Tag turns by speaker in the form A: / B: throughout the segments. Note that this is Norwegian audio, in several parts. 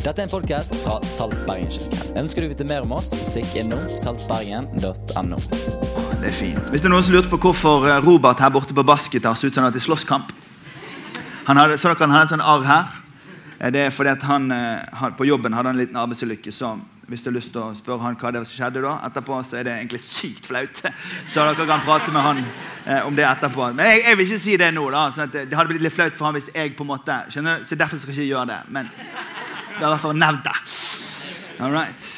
A: Dette er en podkast fra Salt Bergen-kirken. Ønsker du å vite mer om oss, stikk innom saltbergen.no.
B: Det er fint. Hvis det er noen som lurte på hvorfor eh, Robert her borte på basket har sett ut som at det er slåsskamp han hadde, Så dere han hadde et sånn arr her? Eh, Det er fordi at han, eh, på jobben hadde en liten arbeidsulykke. Så hvis du har lyst til å spørre han hva det som skjedde da, etterpå, så er det egentlig sykt flaut. Så dere kan prate med han om det etterpå. Men jeg, jeg vil ikke si det nå. da, sånn det, det hadde blitt litt flaut for han hvis jeg på en måte, skjønner du? Så derfor skal jeg ikke gjøre det. Men det er i hvert fall det. All right.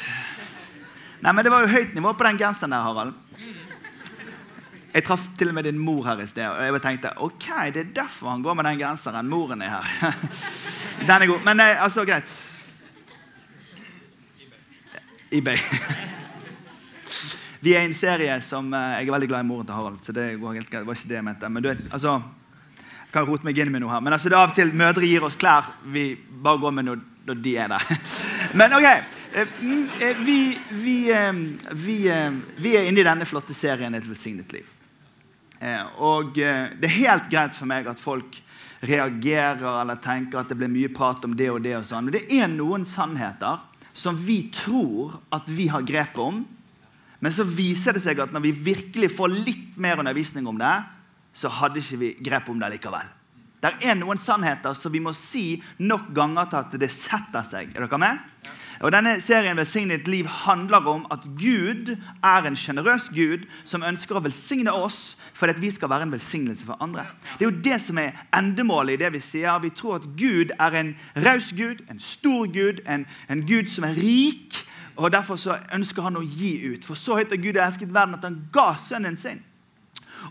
B: Nei, men Det var jo høyt nivå på den genseren der, Harald. Jeg traff til og med din mor her i sted, og jeg tenkte ok, det er derfor han går med den genseren. Moren er her. Den er god. Men nei, altså, greit. eBay. Vi er i en serie som eh, Jeg er veldig glad i moren til Harald. så det går helt greit. Det var ikke det jeg mente. Men du vet, altså, jeg kan rote meg inn med noe her. Men altså, det er av og til mødre gir oss klær vi bare går med når, når de er der. Men ok. eh, mm, eh, Vi, vi, eh, vi, vi er inne i denne flotte serien Et velsignet liv. Og det er helt greit for meg at folk reagerer eller tenker at det blir mye prat om det og det. og sånn. Men det er noen sannheter som vi tror at vi har grepet om. Men så viser det seg at når vi virkelig får litt mer undervisning om det, så hadde ikke vi grep om det likevel. Det er noen sannheter som vi må si nok ganger til at det setter seg. Er dere med? Og denne serien Velsignet liv handler om at Gud er en sjenerøs Gud som ønsker å velsigne oss for at vi skal være en velsignelse for andre. Det er jo det som er endemålet i det vi sier. Vi tror at Gud er en raus Gud, en stor Gud, en, en Gud som er rik. Og Derfor så ønsker han å gi ut. For så høyt har Gud elsket verden at han ga sønnen sin.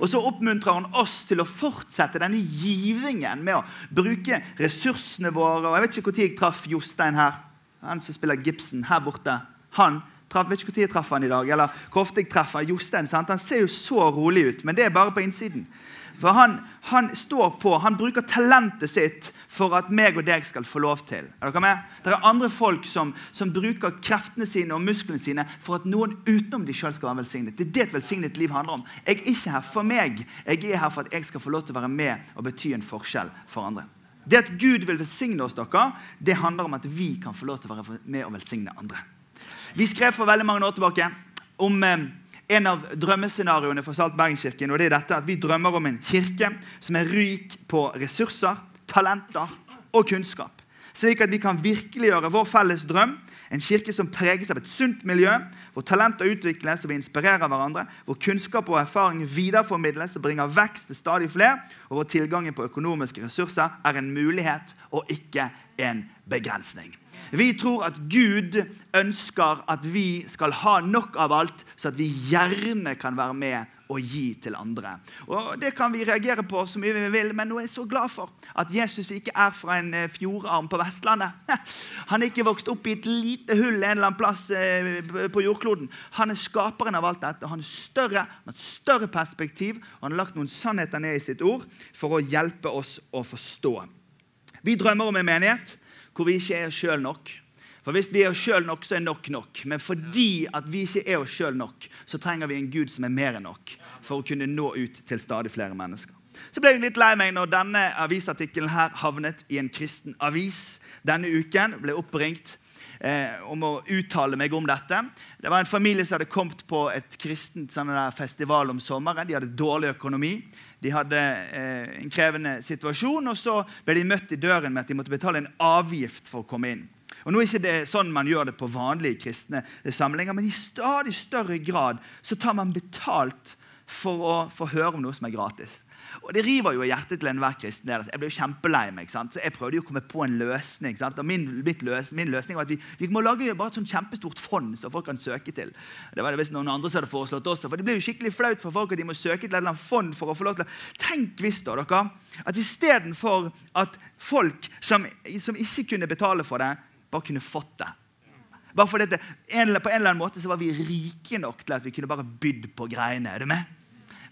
B: Og så oppmuntrer han oss til å fortsette denne givingen med å bruke ressursene våre. Og Jeg vet ikke når jeg traff Jostein her. Han som spiller Gibson her borte. Han traff, vet ikke når jeg traff han i dag, eller hvor ofte jeg treffer Jostein. sant? Han ser jo så rolig ut, men det er bare på innsiden. For han, han står på, han bruker talentet sitt for at meg og deg skal få lov til. Er dere med? Det er andre folk som, som bruker kreftene sine og musklene sine for at noen utenom de selv skal være velsignet. Det er det et velsignet liv handler om. Jeg er ikke her for meg. Jeg er her for at jeg skal få lov til å være med og bety en forskjell for andre. Det at Gud vil velsigne oss, dere, det handler om at vi kan få lov til å være med og velsigne andre. Vi skrev for veldig mange år tilbake om eh, en av drømmescenarioene for Salt Bergenskirken. og det er dette at Vi drømmer om en kirke som er rik på ressurser, talenter og kunnskap. Slik at vi kan virkeliggjøre vår felles drøm. En kirke som preges av et sunt miljø, hvor talenter utvikles og vi inspirerer hverandre, hvor kunnskap og erfaring videreformidles og bringer vekst til stadig flere, og hvor tilgangen på økonomiske ressurser er en mulighet og ikke en begrensning. Vi tror at Gud ønsker at vi skal ha nok av alt, så at vi gjerne kan være med og gi til andre. Og Det kan vi reagere på så mye vi vil, men nå er jeg så glad for at Jesus ikke er fra en eh, fjordarm på Vestlandet. Han er ikke vokst opp i et lite hull en eller annen plass eh, på jordkloden. Han er skaperen av alt dette. Han er større, han har et større perspektiv, og han har lagt noen sannheter ned i sitt ord for å hjelpe oss å forstå. Vi drømmer om en menighet hvor vi ikke er oss sjøl nok. For Hvis vi er oss sjøl nok, så er nok nok. Men fordi at vi ikke er oss sjøl nok, så trenger vi en Gud som er mer enn nok for å kunne nå ut til stadig flere mennesker. Så ble jeg litt lei meg når denne avisartikkelen her havnet i en kristen avis denne uken. ble oppringt eh, om å uttale meg om dette. Det var en familie som hadde kommet på et kristent sånn festival om sommeren. De hadde dårlig økonomi. De hadde eh, en krevende situasjon, og så ble de møtt i døren med at de måtte betale en avgift for å komme inn. Og nå er ikke det sånn man gjør det på vanlige kristne samlinger, men i stadig større grad så tar man betalt for å få høre om noe som er gratis. Og Det river jo i hjertet til enhver kristen. Jeg ble jo kjempelei meg, sant? så jeg prøvde jo å komme på en løsning. Sant? Og min, løs, min, løsning var at vi, vi må lage bare et sånn kjempestort fond som folk kan søke til. Det var det visst noen andre som hadde foreslått også, for Det blir jo skikkelig flaut for folk at de må søke til et eller annet fond for å få lov til å Tenk hvis da, dere, at istedenfor at folk som, som ikke kunne betale for det, bare kunne fått det. Bare fordi det, På en eller annen måte så var vi rike nok til at vi kunne bare bydd på greiene. Er du med?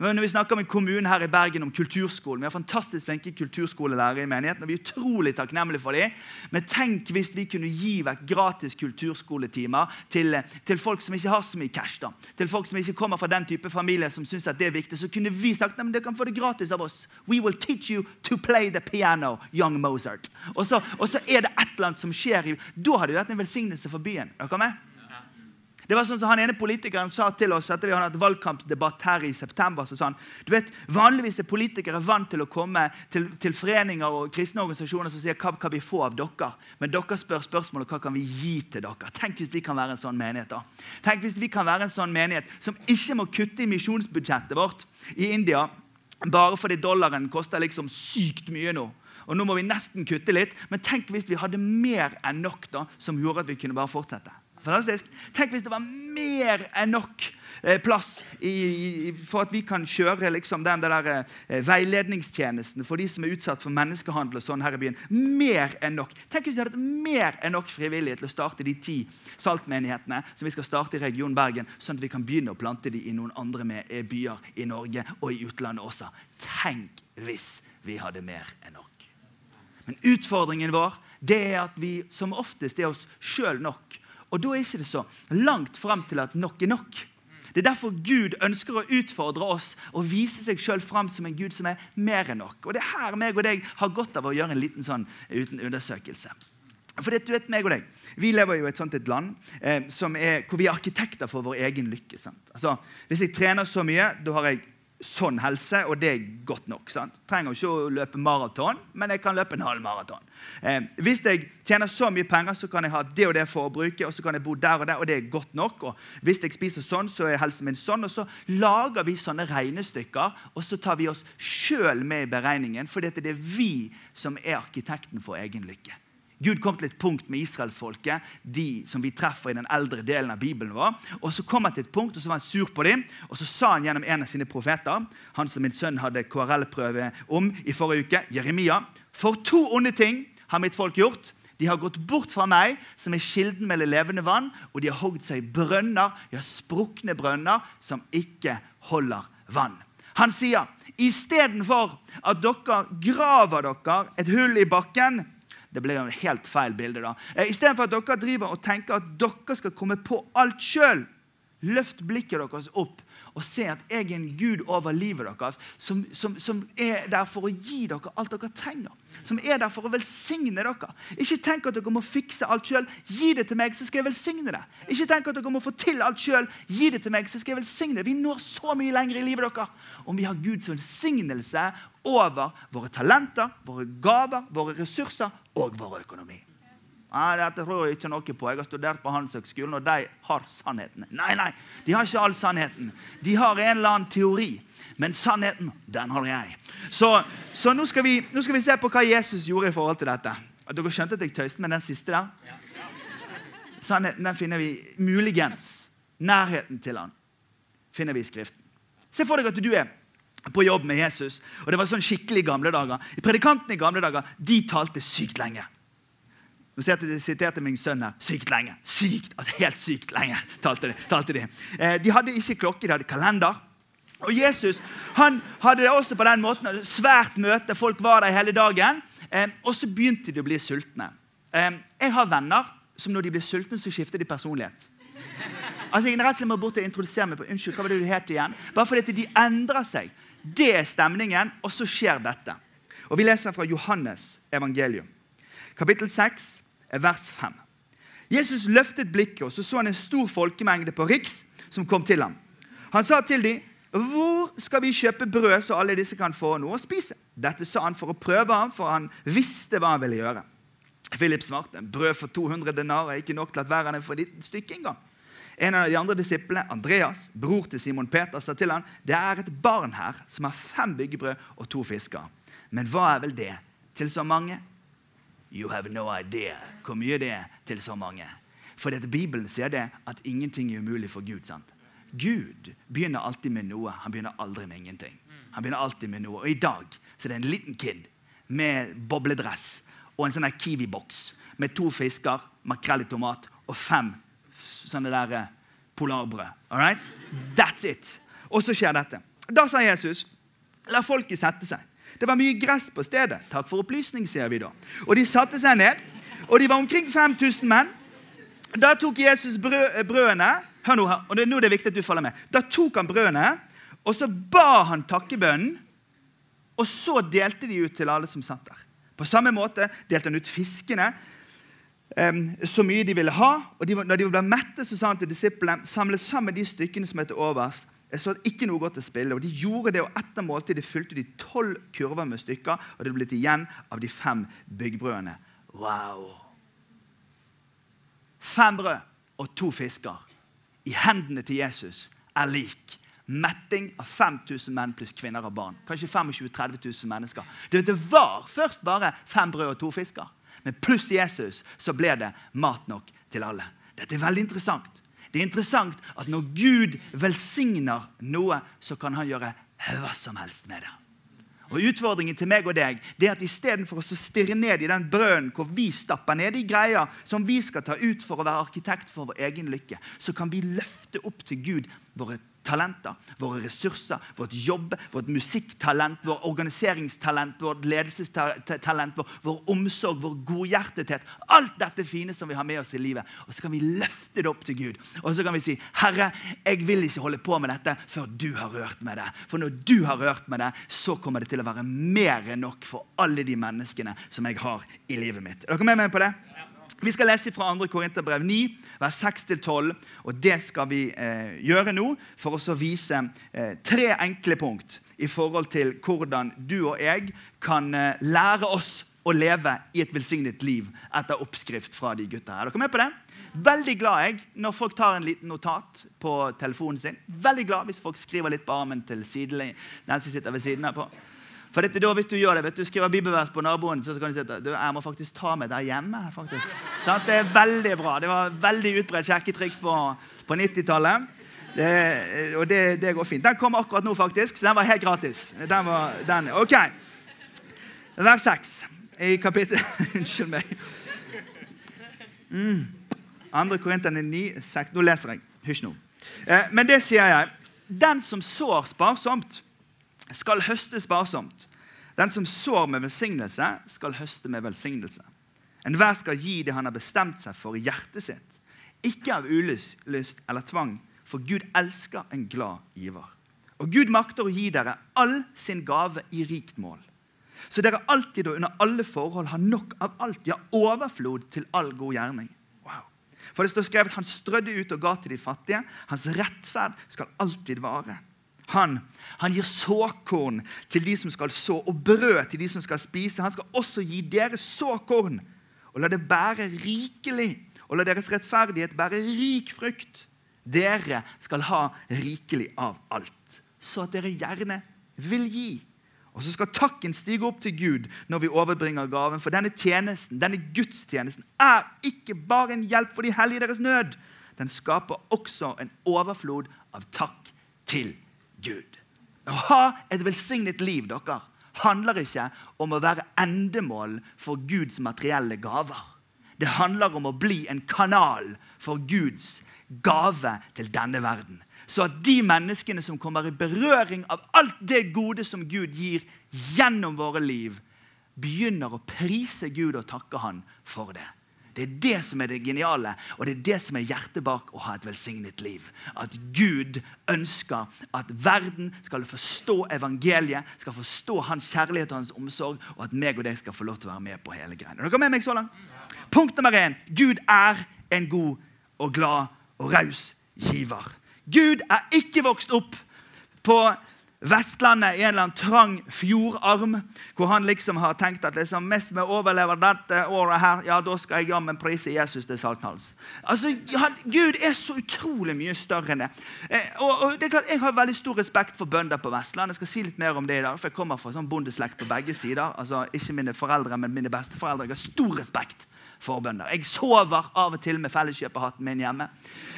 B: Når vi snakker om en kommune her i Bergen om kulturskolen Vi har fantastisk flinke kulturskolelærere i menigheten. og Vi er utrolig takknemlige for dem. Men tenk hvis vi kunne gi vekk gratis kulturskoletimer til, til, folk som ikke har så mye cash. da. Til folk som ikke kommer fra den type familie som syns det er viktig. Så kunne vi sagt at dere kan få det gratis av oss. We will teach you to play the piano, young Mozart. Og så, og så er det et eller annet som skjer. Da har det vært en velsignelse for byen. Er dere med? Det var sånn som Han ene politikeren sa til oss etter vi hadde hatt valgkampdebatt her i september. så sa han, du vet, Vanligvis er politikere vant til å komme til, til foreninger og kristne organisasjoner som sier hva kan vi få av dere. Men dere spør spørsmålet hva kan vi gi til dere. Tenk hvis vi kan være en sånn menighet. da. Tenk hvis vi kan være en sånn menighet som ikke må kutte i misjonsbudsjettet vårt i India bare fordi dollaren koster liksom sykt mye nå. Og nå må vi nesten kutte litt. Men tenk hvis vi hadde mer enn nok da, som gjorde at vi kunne bare fortsette. Fantastisk. Tenk hvis det var mer enn nok eh, plass i, for at vi kan kjøre liksom, den der, eh, veiledningstjenesten for de som er utsatt for menneskehandel. og sånn her i byen. Mer enn nok. Tenk hvis vi hadde mer enn nok frivillige til å starte de ti saltmenighetene som vi skal starte i region Bergen, sånn at vi kan begynne å plante de i noen andre eh, byer i Norge og i utlandet også. Tenk hvis vi hadde mer enn nok. Men utfordringen vår det er at vi som oftest er oss sjøl nok. Og da er ikke det så langt frem til at nok er nok. Det er derfor Gud ønsker å utfordre oss og vise seg sjøl fram som en Gud som er mer enn nok. Og Det er her meg og deg har godt av å gjøre en liten sånn uten undersøkelse. For det, du vet meg og deg, Vi lever jo i et sånt et land eh, er, hvor vi er arkitekter for vår egen lykke. Altså, Hvis jeg trener så mye, da har jeg sånn helse, og det er godt nok. sant? Trenger ikke å løpe maraton, men jeg kan løpe en halv maraton. Eh, hvis jeg tjener så mye penger, så kan jeg ha det og det forbruket, og så kan jeg bo der og der, og det er godt nok. og Hvis jeg spiser sånn, så er helsen min sånn. Og så lager vi sånne regnestykker, og så tar vi oss sjøl med i beregningen, fordi det er vi som er arkitekten for egen lykke. Gud kom til et punkt med israelsfolket, de som vi treffer i den eldre delen av Bibelen vår. Og Så kom han til et punkt, og så var han sur på dem, og så sa han gjennom en av sine profeter, han som min sønn hadde KRL-prøve om i forrige uke, Jeremia, for to onde ting har mitt folk gjort. De har gått bort fra meg, som er kilden med levende vann, og de har hogd seg brønner, ja, sprukne brønner, som ikke holder vann. Han sier istedenfor at dere graver dere et hull i bakken det ble jo en helt feil bilde. da. Eh, Istedenfor at dere driver og tenker at dere skal komme på alt sjøl, løft blikket deres opp og se at jeg er en Gud over livet deres, som, som, som, er der for å gi dere alt dere trenger. Som er der for å velsigne dere. Ikke tenk at dere må fikse alt sjøl. Gi det til meg, så skal jeg velsigne det. Ikke tenk at dere må få til alt sjøl. Gi det til meg, så skal jeg velsigne det. Vi når så mye lenger i livet deres om vi har Guds velsignelse over våre talenter, våre gaver, våre ressurser og vår økonomi. Nei, dette tror jeg ikke noe på. Jeg har studert på Handelshøgskolen, og de har sannheten. Nei, nei, de har ikke all sannheten. De har en eller annen teori. Men sannheten, den har jeg. Så, så nå, skal vi, nå, skal vi, se på hva Jesus gjorde i forhold til dette. Dere skjønte at jeg tøyste med den siste der? Sannheten den finner vi muligens. Nærheten til han finner vi i Skriften. Se for deg at du er på jobb med Jesus. Og det var sånn skikkelig gamle dager. Predikantene i gamle dager de talte sykt lenge. Nå siterte min sønn her. Sykt lenge. Sykt, altså Helt sykt lenge talte de. Talte de. Eh, de hadde ikke klokke, de hadde kalender. Og Jesus han hadde det også på den måten. Svært møte. Folk var der hele dagen. Eh, og så begynte de å bli sultne. Eh, jeg har venner som når de blir sultne, så skifter de personlighet. Altså, jeg rett og slett må bort og introdusere meg på Unnskyld, hva var det du het igjen? Bare fordi de endrer seg. Det er stemningen, og så skjer dette. Og Vi leser fra Johannes evangelium, kapittel 6, vers 5. Jesus løftet blikket, og så så han en stor folkemengde på Riks som kom til ham. Han sa til dem, 'Hvor skal vi kjøpe brød, så alle disse kan få noe å spise?' Dette sa han for å prøve ham, for han visste hva han ville gjøre. Philip svarte, 'Brød for 200 denarer er ikke nok til at hver av dem får et stykke engang.' En av de andre disiplene, Andreas, bror til Simon Peter, sa til ham, 'Det er et barn her som har fem byggebrød og to fisker.' Men hva er vel det til så mange? You have no idea hvor mye det er til så mange. For dette Bibelen sier det at ingenting er umulig for Gud. sant? Gud begynner alltid med noe. Han begynner aldri med ingenting. Han begynner alltid med noe. Og i dag så er det en liten kid med bobledress og en sånn Kiwi-boks med to fisker, makrell i tomat og fem sånne der eh, polarbrød. All right? That's it. Og så skjer dette. Da sa Jesus, la folket sette seg. Det var mye gress på stedet. Takk for opplysning, sier vi da. Og de satte seg ned, og de var omkring 5000 menn. Da tok Jesus brød, brødene Hør nå, og det, er det viktig at du følger med. Da tok han brødene, og så ba han takkebønnen, og så delte de ut til alle som satt der. På samme måte delte han ut fiskene så mye de ville ha. og de, Når de ble mette, så sa han til disiplene samle sammen de stykkene som er til overs. Jeg så ikke noe godt å spille, og De gjorde det, og etter måltidet fylte de tolv kurver med stykker. Og det ble blitt igjen av de fem byggbrødene. Wow! Fem brød og to fisker i hendene til Jesus er lik metting av 5000 menn pluss kvinner og barn. Kanskje 25 000-30 000 mennesker. Det var først bare fem brød og to fisker. Men pluss Jesus så ble det mat nok til alle. Dette er veldig interessant. Det er interessant at når Gud velsigner noe, så kan han gjøre hva som helst med det. Og Utfordringen til meg og deg det er at istedenfor å stirre ned i den brønnen hvor vi stapper ned i greier som vi skal ta ut for å være arkitekt for vår egen lykke, så kan vi løfte opp til Gud våre talenter, våre ressurser, vårt jobb, vårt musikktalent, vår organiseringstalent, vårt ledelsestalent, vår, vår omsorg, vår godhjertethet. Alt dette fine som vi har med oss i livet. Og så kan vi løfte det opp til Gud. Og så kan vi si, 'Herre, jeg vil ikke holde på med dette før du har rørt med det.' For når du har rørt med det, så kommer det til å være mer enn nok for alle de menneskene som jeg har i livet mitt. Er dere med meg på det? Vi skal lese fra 2. Korinterbrev 9, vers 6-12. og Det skal vi eh, gjøre nå for å vise eh, tre enkle punkt i forhold til hvordan du og jeg kan eh, lære oss å leve i et velsignet liv etter oppskrift fra de gutta her. Er dere med på det? Veldig glad jeg når folk tar en liten notat på telefonen sin. Veldig glad hvis folk skriver litt på armen til siden, den som sitter ved siden av på. For dette, da, Hvis du gjør det, vet du, skriver bibelvers på naboen, så kan du si at du, jeg må faktisk ta med deg hjemme. faktisk. Sånn, det er veldig bra. Det var veldig utbredt sjekketriks på, på 90-tallet. og det, det, går fint. Den kom akkurat nå, faktisk, så den var helt gratis. Den var, den, ok. Vers 6 i kapittel Unnskyld meg. Mm. 2. Korinterne 9, 6. Nå leser jeg. Hysj nå. Eh, men det sier jeg. Den som sår sparsomt skal høste sparsomt. Den som sår med velsignelse, skal høste med velsignelse. Enhver skal gi det han har bestemt seg for i hjertet sitt. Ikke av ulyst eller tvang, for Gud elsker en glad giver. Og Gud makter å gi dere all sin gave i rikt mål. Så dere alltid og under alle forhold har nok av alt, ja, overflod til all god gjerning. Wow. For det står skrevet han strødde ut og ga til de fattige. Hans rettferd skal alltid vare. Han, han gir såkorn til de som skal så, og brød til de som skal spise. Han skal også gi dere såkorn og la det bære rikelig. Og la deres rettferdighet bære rik frukt. Dere skal ha rikelig av alt, så at dere gjerne vil gi. Og så skal takken stige opp til Gud når vi overbringer gaven. For denne tjenesten, denne gudstjenesten er ikke bare en hjelp for de hellige deres nød. Den skaper også en overflod av takk til Gud. Gud. Å ha et velsignet liv dere, handler ikke om å være endemål for Guds materielle gaver. Det handler om å bli en kanal for Guds gave til denne verden. Så at de menneskene som kommer i berøring av alt det gode som Gud gir gjennom våre liv, begynner å prise Gud og takke Han for det. Det er det som er det geniale, og det er det som er hjertet bak å ha et velsignet liv. At Gud ønsker at verden skal forstå evangeliet, skal forstå hans kjærlighet og hans omsorg, og at meg og deg skal få lov til å være med på hele greia. Er dere med meg så langt? Punkt nummer én. Gud er en god og glad og raus giver. Gud er ikke vokst opp på Vestlandet i en eller annen trang fjordarm, hvor han liksom har tenkt at liksom, mest vi overlever dette året her, ja, da skal jeg jammen prise Jesus til salthals. Altså, han, Gud er så utrolig mye større enn det. Eh, og, og, det er klart, Jeg har veldig stor respekt for bønder på Vestlandet. Jeg skal si litt mer om det i dag, for jeg kommer fra sånn bondeslekt på begge sider. Altså, Ikke mine foreldre, men mine besteforeldre. Jeg har stor respekt forbønner. Jeg sover av og til med felleskjøperhatten min hjemme.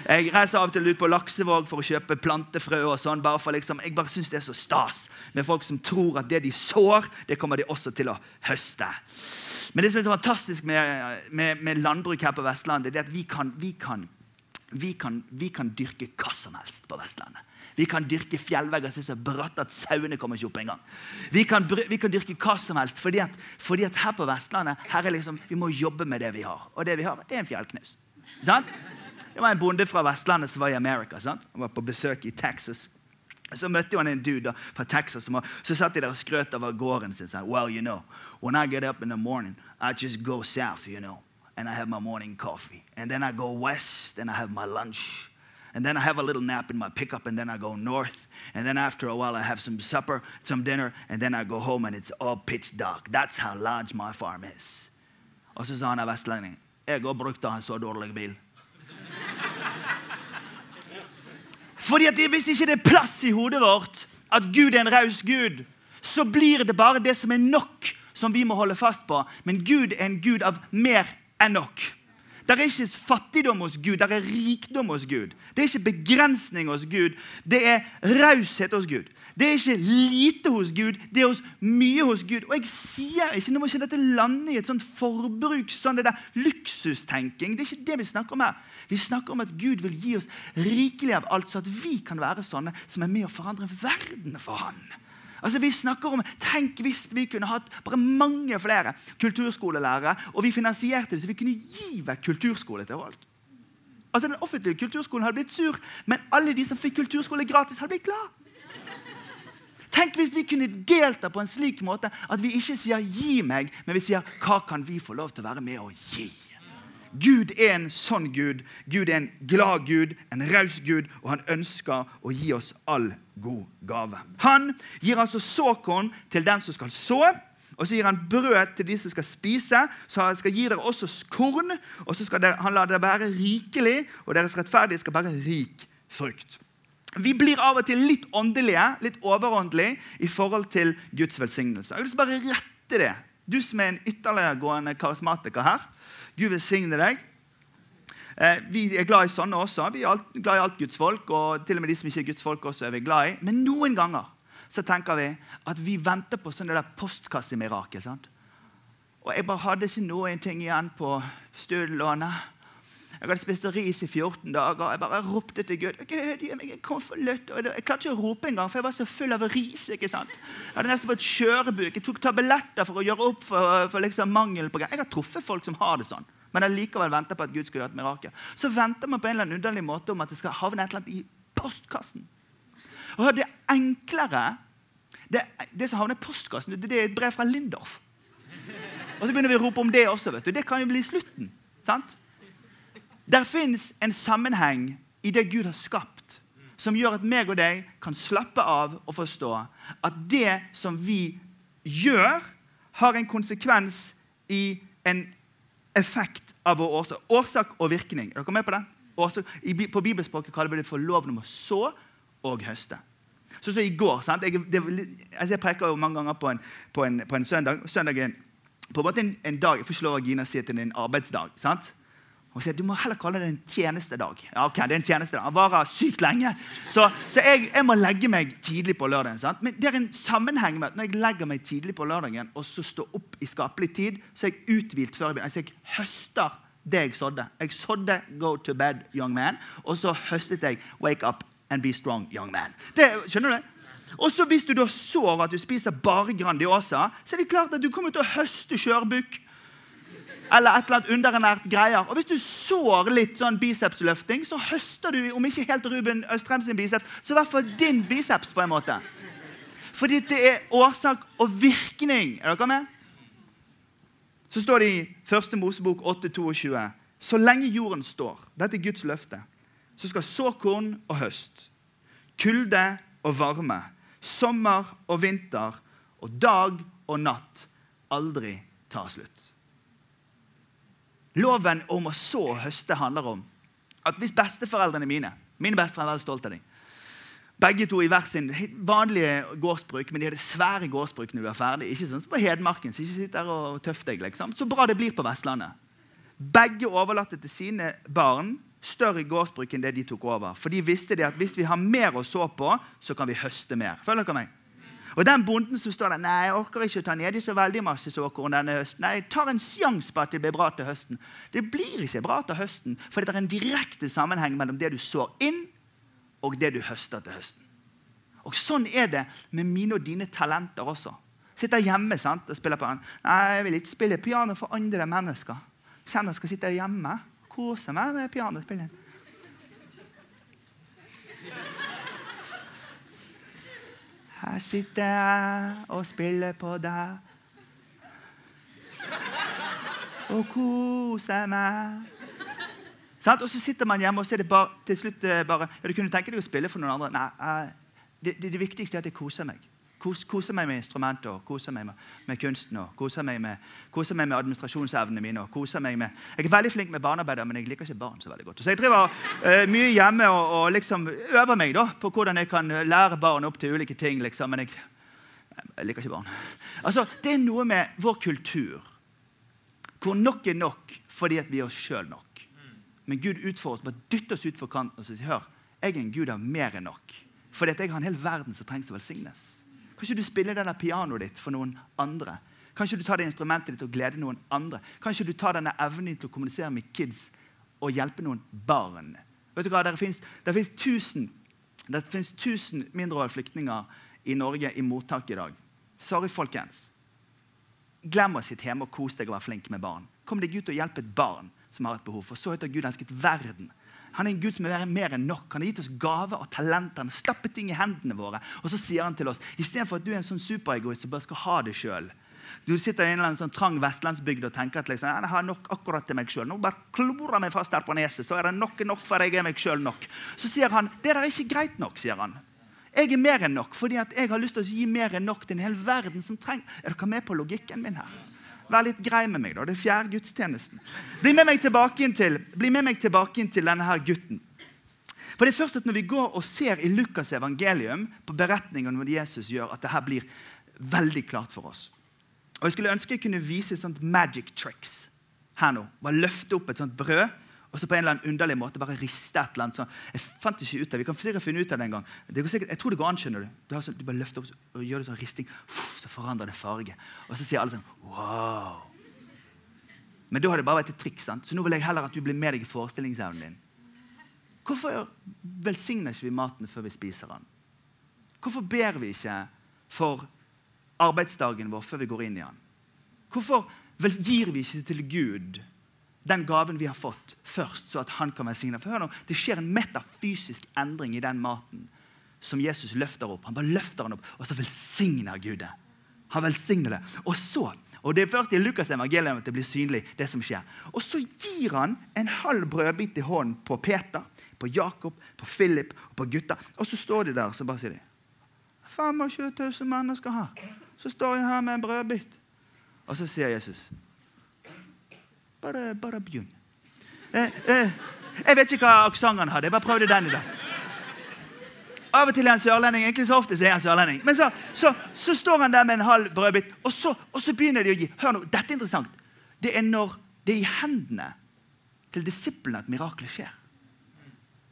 B: Jeg reiser av og til ut på Laksevåg for å kjøpe plantefrø. og sånn, bare for liksom, Jeg bare syns det er så stas med folk som tror at det de sår, det kommer de også til å høste. Men det som er så fantastisk med, med, med landbruk her på Vestlandet, det er at vi kan, vi kan, vi kan, vi kan dyrke hva som helst på Vestlandet. Vi kan dyrke fjellvegger som er så bratte at sauene kommer ikke opp engang. Vi, vi kan dyrke hva som helst, fordi at, fordi at her på Vestlandet her er liksom, vi må jobbe med det vi har. Og det vi har, det er en fjellknaus. Sant? Det var en bonde fra Vestlandet som var i Amerika. Sant? Han var på besøk i Texas. Så møtte han en dude fra Texas. Som var, så satt de der og skrøt av gården sin. Sa, well, you know, when I get up in the morning, I just go south, you know. And I have my morning coffee. And then I go west and I have my lunch. And then I have a little nap in my pickup and then I go north. And then after a while I have some supper, some dinner, and then I go home and it's all pitch dark. That's how large my farm is. Og så sa han av vestlending, jeg har brukt en så dårlig bil. Fordi at Hvis ikke det er plass i hodet vårt at Gud er en raus Gud, så blir det bare det som er nok, som vi må holde fast på. Men Gud er en Gud av mer enn nok. Det er ikke fattigdom hos Gud, det er rikdom hos Gud. Det er ikke begrensning hos Gud, det er raushet hos Gud. Det er ikke lite hos Gud, det er hos mye hos Gud. Og jeg sier ikke, Nå må ikke dette lande i et sånt forbruk, sånn det der luksustenking. Det er ikke det vi snakker om her. Vi snakker om at Gud vil gi oss rikelig av alt, så at vi kan være sånne som er med å forandre verden for Han. Altså vi snakker om, Tenk hvis vi kunne hatt bare mange flere kulturskolelærere, og vi finansierte det så vi kunne gi vekk kulturskole til folk. Altså Den offentlige kulturskolen hadde blitt sur, men alle de som fikk kulturskole gratis, hadde blitt glad. Tenk hvis vi kunne delta på en slik måte at vi ikke sier 'gi meg', men vi sier 'hva kan vi få lov til å være med og gi'? Gud er en sånn Gud. Gud er en glad Gud, en raus Gud, og han ønsker å gi oss all god gave. Han gir altså såkorn til den som skal så, og så gir han brød til de som skal spise. Så han skal gi dere også korn, og så skal dere, han la dere bære rikelig, og deres rettferdige skal bære rik frukt. Vi blir av og til litt åndelige, litt overåndelige i forhold til Guds velsignelse. Jeg å bare rette det. Du som er en ytterliggående karismatiker her. Gud velsigne deg. Eh, vi er glad i sånne også. Vi er glad i alt Guds folk. Og til og med de som ikke er Guds folk, også er vi glad i. Men noen ganger så tenker vi at vi venter på sånne der postkassemirakel. sant? Og jeg bare hadde ikke noen ting igjen på studielånet. Jeg hadde spist ris i 14 dager. Jeg bare ropte til Gud. Gud, gi meg en konvolutt. Jeg klarte ikke å rope engang, for jeg var så full av ris. ikke sant? Jeg hadde nesten fått kjørebuk. Jeg tok tabletter for å gjøre opp for, for liksom mangel på Jeg har truffet folk som har det sånn, men allikevel venter på at Gud skal gjøre et mirakel. Så venter man på en eller annen underlig måte om at det skal havne et eller annet i postkassen. Og det enklere det, det som havner i postkassen, det, det er et brev fra Lindorf. Og så begynner vi å rope om det også. vet du. Det kan jo bli slutten. sant? Der fins en sammenheng i det Gud har skapt, som gjør at meg og deg kan slappe av og forstå at det som vi gjør, har en konsekvens i en effekt av vår årsak. Årsak og virkning. Er dere med på den? Årsak, på bibelspråket kaller vi det for loven om å så og høste. Så, så i går, sant? Jeg, det, altså jeg preker jo mange ganger på en, på en, på en søndag. Søndag er på en måte en, en dag Jeg av Gina å si at det er en arbeidsdag. sant? Hun sier du må heller kalle det en tjenestedag. Ja, ok, det er en tjenestedag. Han varer sykt lenge. Så, så jeg, jeg må legge meg tidlig på lørdagen. sant? Men det er en sammenheng med at når jeg legger meg tidlig på lørdagen og så står opp i skapelig tid, så er jeg uthvilt før jeg begynner. Altså, jeg høster det jeg sådde. Jeg sådde 'go to bed, young man', og så høstet jeg 'wake up and be strong, young man'. Det, skjønner du det? Og så Hvis du da sår at du spiser bare Grandiosa, så er det klart at du kommer til å høste skjørbukk eller et eller annet underernært greier. Og Hvis du sår litt sånn bicepsløfting, så høster du om ikke helt Ruben Østrem sin biceps, så i hvert fall din biceps. på en måte. Fordi det er årsak og virkning. Er dere med? Så står det i 1. Mosebok 8,22.: Så lenge jorden står, dette er Guds løfte, så skal såkorn og høst, kulde og varme, sommer og vinter og dag og natt aldri ta slutt. Loven om å så og høste handler om at hvis besteforeldrene mine Mine besteforeldre er veldig stolt av dem. Begge to i hver sin vanlige gårdsbruk, men de hadde svære gårdsbruk når de var ferdig. Ikke sånn som på Hedmarken, så ikke sitt der og tøff deg. liksom. Så bra det blir på Vestlandet. Begge overlatte til sine barn større gårdsbruk enn det de tok over. For de visste det at hvis vi har mer å så på, så kan vi høste mer. Følger dere meg? Og den bonden som står der Nei, jeg orker ikke å ta ned i så veldig masse såkorn denne høsten. Nei, jeg tar en sjanse på at det blir bra til høsten. Det blir ikke bra til høsten, for det er en direkte sammenheng mellom det du sår inn, og det du høster til høsten. Og Sånn er det med mine og dine talenter også. Sitter hjemme sant, og spiller piano. Nei, jeg vil ikke spille piano for andre mennesker. Kjenner jeg skal sitte hjemme kose meg med pianospilling. Her sitter jeg og spiller på deg. Og koser meg. Og så sitter man hjemme og så det bare, til slutt eh, bare ja, Du kunne tenke deg å spille for noen andre. Nei, det, det viktigste er at jeg koser meg. Kos, koser meg med instrumenter, koser meg med, med kunsten og koser meg med, koser meg med administrasjonsevnene mine. og koser meg med... Jeg er veldig flink med barnearbeid, men jeg liker ikke barn så veldig godt. Så jeg driver uh, mye hjemme og, og, liksom øver meg da, på hvordan jeg kan lære barn opp til ulike ting. liksom, Men jeg, jeg liker ikke barn. Altså, Det er noe med vår kultur hvor nok er nok fordi at vi er oss sjøl nok. Men Gud utfordrer oss, bare dytter oss utfor kanten og sier hør, jeg er en gud av mer enn nok. Fordi at jeg har en hel verden som trengs å velsignes. Kanskje du spiller det der pianoet ditt for noen andre. Kanskje du tar det instrumentet ditt og gleder noen andre. Kanskje du tar denne evnen til å kommunisere med kids og hjelpe noen barn. Vet du hva? Det fins tusen, tusen mindreårige flyktninger i Norge i mottak i dag. Sorry, folkens. Glem å sitte hjemme og kose deg og være flink med barn. Kom deg ut og hjelp et barn som har et behov. For så høyt Gud elsket verden han er en Gud som er mer enn nok. Han har gitt oss gaver og talenter. Han ting i hendene våre. Og så sier han til oss istedenfor at du er en sånn superegoist som bare skal ha det sjøl. Du sitter i en eller annen sånn trang vestlandsbygd og tenker at liksom, jeg har nok akkurat til meg sjøl. Nå bare klorer meg fast her på neset, så er det nok nok for jeg er meg sjøl nok. Så sier han det der er ikke greit nok. sier han. Jeg er mer enn nok fordi jeg har lyst til å gi mer enn nok til en hel verden som trenger Er dere med på logikken min her? Vær litt grei med meg. da, Det er fjerde gudstjenesten. Bli med meg tilbake inn til, tilbake inn til denne her gutten. For det er først at Når vi går og ser i Lukas' evangelium på beretningen om Jesus gjør, at dette blir veldig klart for oss. Og Jeg skulle ønske jeg kunne vise et sånt magic tricks her nå. Bare løfte opp et sånt brød og så på en eller annen underlig måte bare riste et eller annet. sånn. Jeg fant ikke ut av Vi kan sikkert finne ut av det en gang. Det sikkert, jeg tror det går an. skjønner Du Du, sånn, du bare løfter opp og gjør det sånn risting. Så forandrer det farge. Og så sier alle sånn Wow. Men da har det bare vært et triks. sant? Så nå vil jeg heller at du blir med deg i forestillingsevnen din. Hvorfor velsigner ikke vi maten før vi spiser den? Hvorfor ber vi ikke for arbeidsdagen vår før vi går inn i den? Hvorfor gir vi ikke til Gud den gaven vi har fått, først, så at han kan velsigne. For hør nå, Det skjer en metafysisk endring i den maten som Jesus løfter opp. Han bare løfter den opp, og så velsigner Gud det. Han velsigner det. Og så, og Det er først i Lukas' evangelium at det blir synlig. det som skjer. Og så gir han en halv brødbit i hånden på Peter, på Jakob, på Philip og på gutta. Og så står de der så bare sier de 25 000 mennesker her. Så står jeg her med en brødbit. Og så sier Jesus bare, bare begynn. Eh, eh, jeg vet ikke hva aksent han hadde. Jeg bare prøvde den i dag. Av og til er han sørlending. egentlig så ofte er han sørlending. Men så, så, så, står han der med en halv brødbit, og så, og så, begynner de å gi. Hør nå, dette er interessant. Det er når det er i hendene til disiplene at miraklet skjer.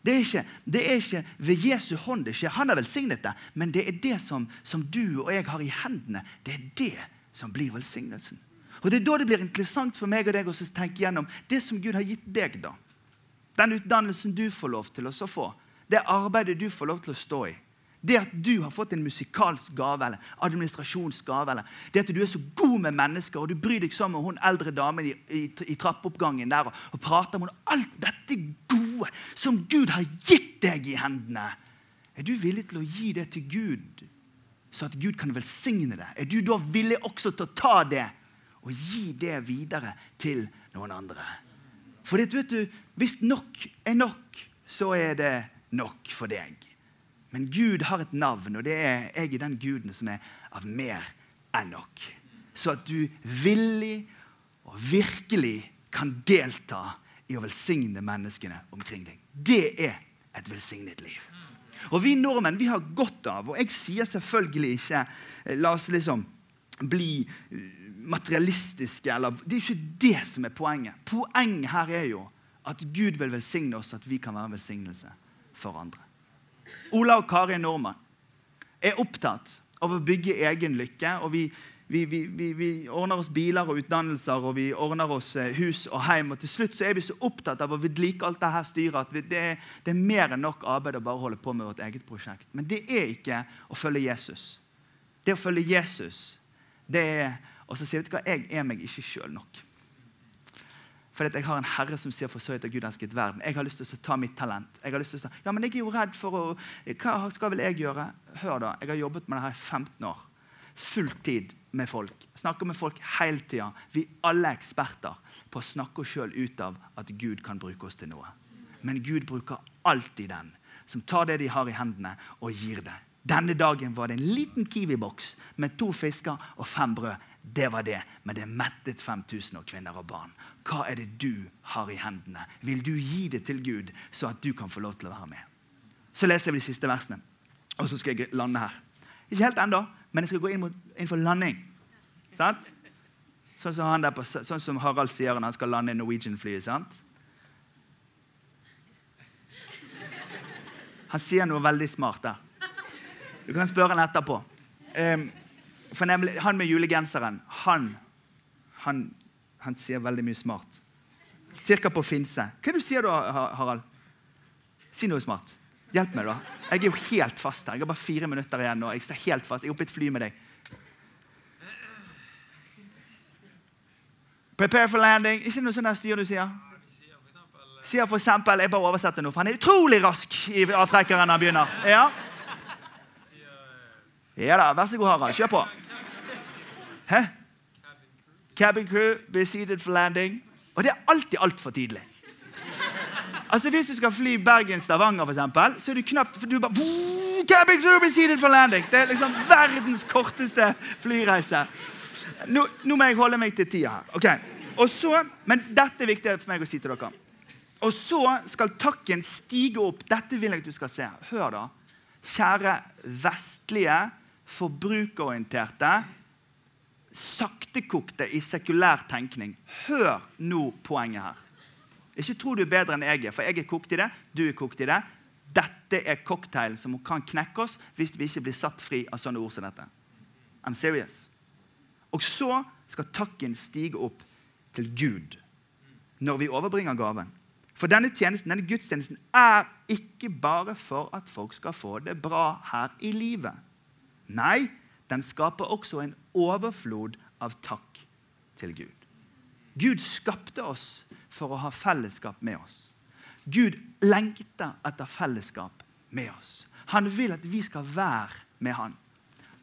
B: Det er, ikke, det er ikke ved Jesu hånd det skjer. Han har velsignet det. Men det er det som, som du og jeg har i hendene. Det er det som blir velsignelsen. Og Det er da det blir interessant for meg og deg å tenke gjennom det som Gud har gitt deg. da. Den utdannelsen du får lov til å få. Det arbeidet du får lov til å stå i. Det at du har fått en musikalsk gave eller administrasjonsgave. eller Det at du er så god med mennesker og du bryr deg sånn med hun eldre damen i, i, i trappeoppgangen der og, og prater med henne. Alt dette gode som Gud har gitt deg i hendene. Er du villig til å gi det til Gud, så at Gud kan velsigne det? Er du da villig også til å ta det og gi det videre til noen andre. For vet du, hvis nok er nok, så er det nok for deg. Men Gud har et navn, og det er jeg er den guden som er av mer enn nok. Så at du villig og virkelig kan delta i å velsigne menneskene omkring deg. Det er et velsignet liv. Og Vi nordmenn vi har godt av, og jeg sier selvfølgelig ikke La oss liksom bli materialistiske. Eller, det er ikke det som er poenget. Poenget her er jo at Gud vil velsigne oss, at vi kan være en velsignelse for andre. Ola og Kari Nordmann er opptatt av å bygge egen lykke. og vi, vi, vi, vi, ordner oss biler og utdannelser og vi ordner oss eh, hus og hjem. Og til slutt så er vi så opptatt av å vedlike alt dette styret at det, det, er mer enn nok arbeid å bare holde på med vårt eget prosjekt. Men det er ikke å følge Jesus. Det å følge Jesus, det er Og så sier vet du hva, jeg er meg ikke sjøl nok. Fordi jeg har en herre som sier 'for så høyt Gud elsket verden'. Jeg har lyst til å ta mitt talent. Jeg har lyst til å ta, ja, men jeg er jo redd for å Hva skal vel jeg gjøre? Hør, da. Jeg har jobbet med det her i 15 år. Fulltid med folk. Snakker med folk hele tida. Vi alle er eksperter på å snakke oss sjøl ut av at Gud kan bruke oss til noe. Men Gud bruker alltid den som tar det de har i hendene, og gir det. Denne dagen var det en liten Kiwi-boks med to fisker og fem brød. Det var det, men det mettet 5000 og kvinner og barn. Hva er det du har i hendene? Vil du gi det til Gud, så at du kan få lov til å være med? Så leser vi de siste versene, og så skal jeg lande her. Ikke helt ennå, men jeg skal gå inn, mot, inn for landing. Sant? Sånn som, på, sånn som, Harald sier når han skal lande i Norwegian-flyet. sant? Han sier noe veldig smart der. Du kan spørre han etterpå. Um, for nemlig, Han med julegenseren, han, han, han sier veldig mye smart. Cirka på finse. Hva er det du sier da, Harald? Si noe smart. Hjelp meg, da. Jeg er jo helt fast her. Jeg har bare fire minutter igjen. og Jeg står helt fast. Jeg er oppe i et fly med deg. Prepare for landing. Ikke noe sånt styr du sier? Sier for eksempel, Jeg bare oversetter nå, for han er utrolig rask i avtrekkeren når han begynner. Ja. Ja da, Vær så god, Harald. Kjør på. Hæ? Cabin crew, be seated for landing. Og det er alltid altfor tidlig. Altså Hvis du skal fly Bergen-Stavanger, for eksempel, så er du knapt for du bare Cabin crew be seated for landing. Det er liksom verdens korteste flyreise. Nå, nå må jeg holde meg til tida her. Ok, og så, Men dette er viktig for meg å si til dere. Og så skal takken stige opp. Dette vil jeg at du skal se. Hør, da. Kjære vestlige, forbrukerorienterte, saktekokte i sekulær tenkning. Hør nå poenget her. Ikke tro du er bedre enn jeg er, for jeg er kokt i det. Du er kokt i det. Dette er cocktail som kan knekke oss hvis vi ikke blir satt fri av sånne ord som dette. I'm serious. Og så skal takken stige opp til Gud når vi overbringer gaven. For denne tjenesten, denne gudstjenesten er ikke bare for at folk skal få det bra her i livet. Nei, den skaper også en overflod av takk til Gud. Gud skapte oss for å ha fellesskap med oss. Gud lengter etter fellesskap med oss. Han vil at vi skal være med han.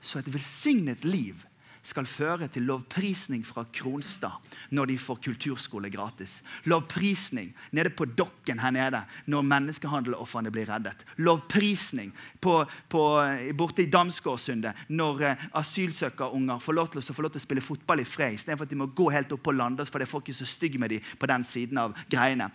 B: Så et velsignet liv skal føre til lovprisning fra Kronstad når de får kulturskole gratis. Lovprisning nede på dokken her nede når menneskehandelofrene blir reddet. Lovprisning på, på, borte i Damsgårdsundet når uh, asylsøkerunger får lov til å, få lov til å spille fotball i fred istedenfor at de må gå helt opp på landet fordi folk er så stygge med dem på den siden av greiene.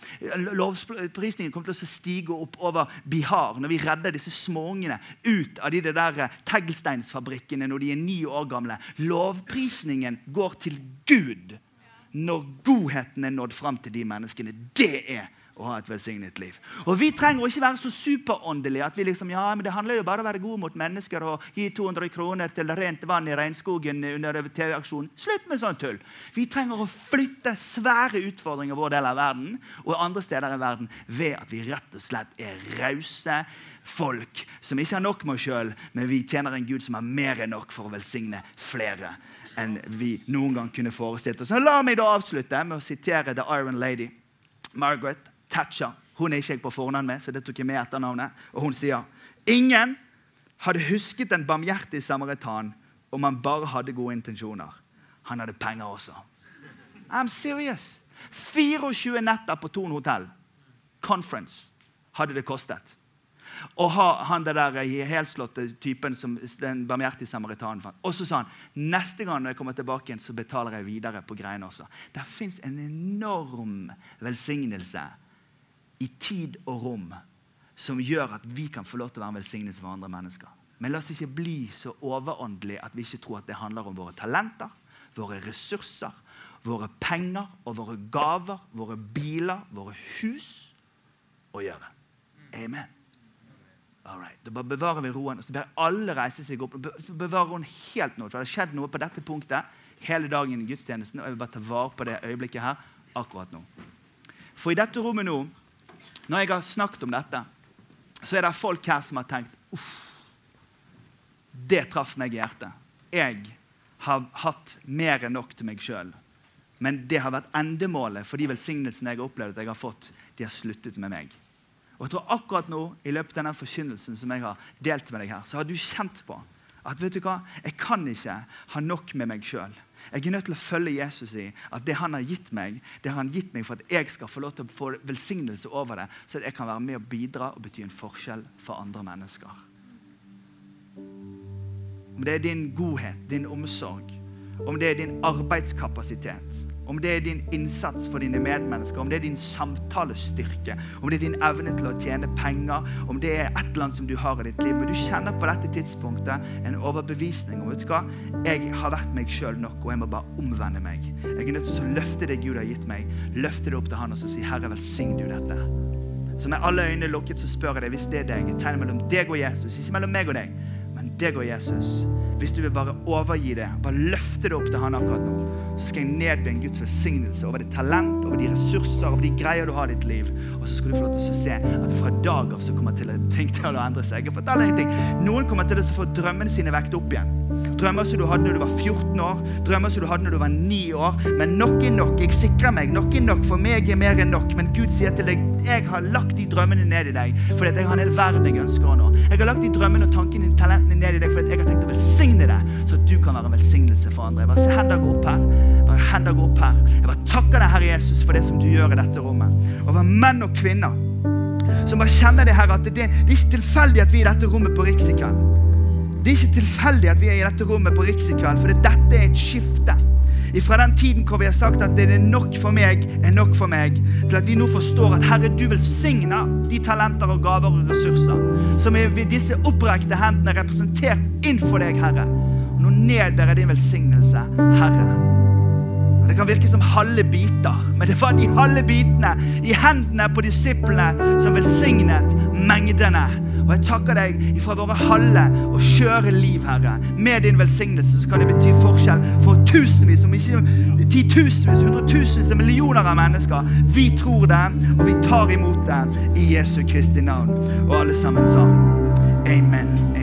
B: Lovprisningen kommer til å stige opp over Bihar når vi redder disse småungene ut av de der eh, teglsteinsfabrikkene når de er ni år gamle. Lov lovprisningen går til Gud når godheten er nådd fram til de menneskene. Det er å ha et velsignet liv. Og Vi trenger ikke være så superåndelige at vi liksom, ja, men det handler jo bare om å være god mot mennesker og gi 200 kroner til rent vann i regnskogen under TV-aksjonen. Slutt med sånn tull! Vi trenger å flytte svære utfordringer i vår del av verden og andre steder i verden ved at vi rett og slett er rause folk som ikke har nok med oss sjøl, men vi tjener en Gud som har mer enn nok for å velsigne flere enn vi noen gang kunne forestilt oss. Så La meg da avslutte med å sitere The Iron Lady. Margaret Thatcher. Hun er ikke jeg på fornavn med, så det tok jeg med etternavnet. Og hun sier ingen hadde husket den barmhjertige samaritan om han bare hadde gode intensjoner. Han hadde penger også. I'm serious. 24 netter på Thon hotell. Conference hadde det kostet. Og ha han det der helslåtte typen som den barmhjertige samaritanen fant. Og så sa han neste gang når jeg kommer tilbake igjen, så betaler jeg videre på greiene også. Det fins en enorm velsignelse i tid og rom som gjør at vi kan få lov til å være en velsignelse for andre mennesker. Men la oss ikke bli så overåndelige at vi ikke tror at det handler om våre talenter, våre ressurser, våre penger og våre gaver, våre biler, våre hus å gjøre. Amen. All right. Da bare bevarer vi roen, og så ber alle reise seg opp. og Bevarer roen helt nå. For det har skjedd noe på dette punktet hele dagen i gudstjenesten. Og jeg vil bare ta vare på det øyeblikket her akkurat nå. For i dette rommet nå, når jeg har snakket om dette, så er det folk her som har tenkt uff, det traff meg i hjertet. Jeg har hatt mer enn nok til meg sjøl. Men det har vært endemålet for de velsignelsene jeg har opplevd at jeg har fått. De har sluttet med meg. Og jeg tror akkurat nå, i løpet av den forkynnelsen som jeg har delt med deg her, så har du kjent på at vet du hva, jeg kan ikke ha nok med meg sjøl. Jeg er nødt til å følge Jesus i at det han har gitt meg, det har han gitt meg for at jeg skal få lov til å få velsignelse over det, så at jeg kan være med og bidra og bety en forskjell for andre mennesker. Om det er din godhet, din omsorg, om det er din arbeidskapasitet, om det er din innsats for dine medmennesker, om det er din samtalestyrke, om det er din evne til å tjene penger, om det er et eller annet som du har i ditt liv. Men du kjenner på dette tidspunktet en overbevisning om vet du hva? jeg har vært meg sjøl nok, og jeg må bare omvende meg. Jeg er nødt til å løfte det Gud har gitt meg, løfte det opp til Han og si Herre, velsign du dette. Så med alle øynene lukket så spør jeg deg hvis det er deg. Et tegn mellom deg og Jesus. Ikke mellom meg og deg, deg og Jesus. Hvis du vil bare overgi det, bare løfte det opp til han akkurat nå, så skal jeg nedbe en Guds velsignelse over ditt talent, over de ressurser, over de greier du har i ditt liv. Og så skal du få lov til å se at fra dag av så kommer til ting til å endre seg. Jeg forteller ting. Noen kommer til å få drømmene sine vekt opp igjen. Drømmer som du hadde når du var 14 år, drømmer som du hadde når du var 9 år. Men nok er nok. Jeg sikrer meg. Nok er nok. For meg er mer enn nok. Men Gud sier til deg jeg har lagt de drømmene ned i deg fordi jeg har en hel verden jeg ønsker å nå. Jeg har lagt de drømmene og tankene og talentene ned i deg fordi jeg har tenkt å velsigne deg, så at du kan være en velsignelse for andre. Bare se hender gå opp her. Bare hender gå opp her. Jeg bare takker deg, Herre Jesus, for det som du gjør i dette rommet. Over menn og kvinner som bare kjenner det her at det, det er ikke tilfeldig at vi er i dette rommet på Riks i kveld. Det er ikke tilfeldig at vi er i dette rommet på Riks i kveld, for dette er et skifte. Fra den tiden hvor vi har sagt at det er nok for meg, er nok for meg, til at vi nå forstår at Herre, du velsigner de talenter og gaver og ressurser som er ved disse opprekte hendene representert innenfor deg, Herre. Og nå nedber jeg din velsignelse, Herre. Det kan virke som halve biter, men det var de halve bitene i hendene på disiplene som velsignet mengdene. Og jeg takker deg ifra våre halve og skjøre liv, Herre. Med din velsignelse så kan det bety forskjell for tusenvis, om ikke titusenvis, hundretusenvis millioner av mennesker. Vi tror det, og vi tar imot det i Jesu Kristi navn. Og alle sammen sa amen, amen.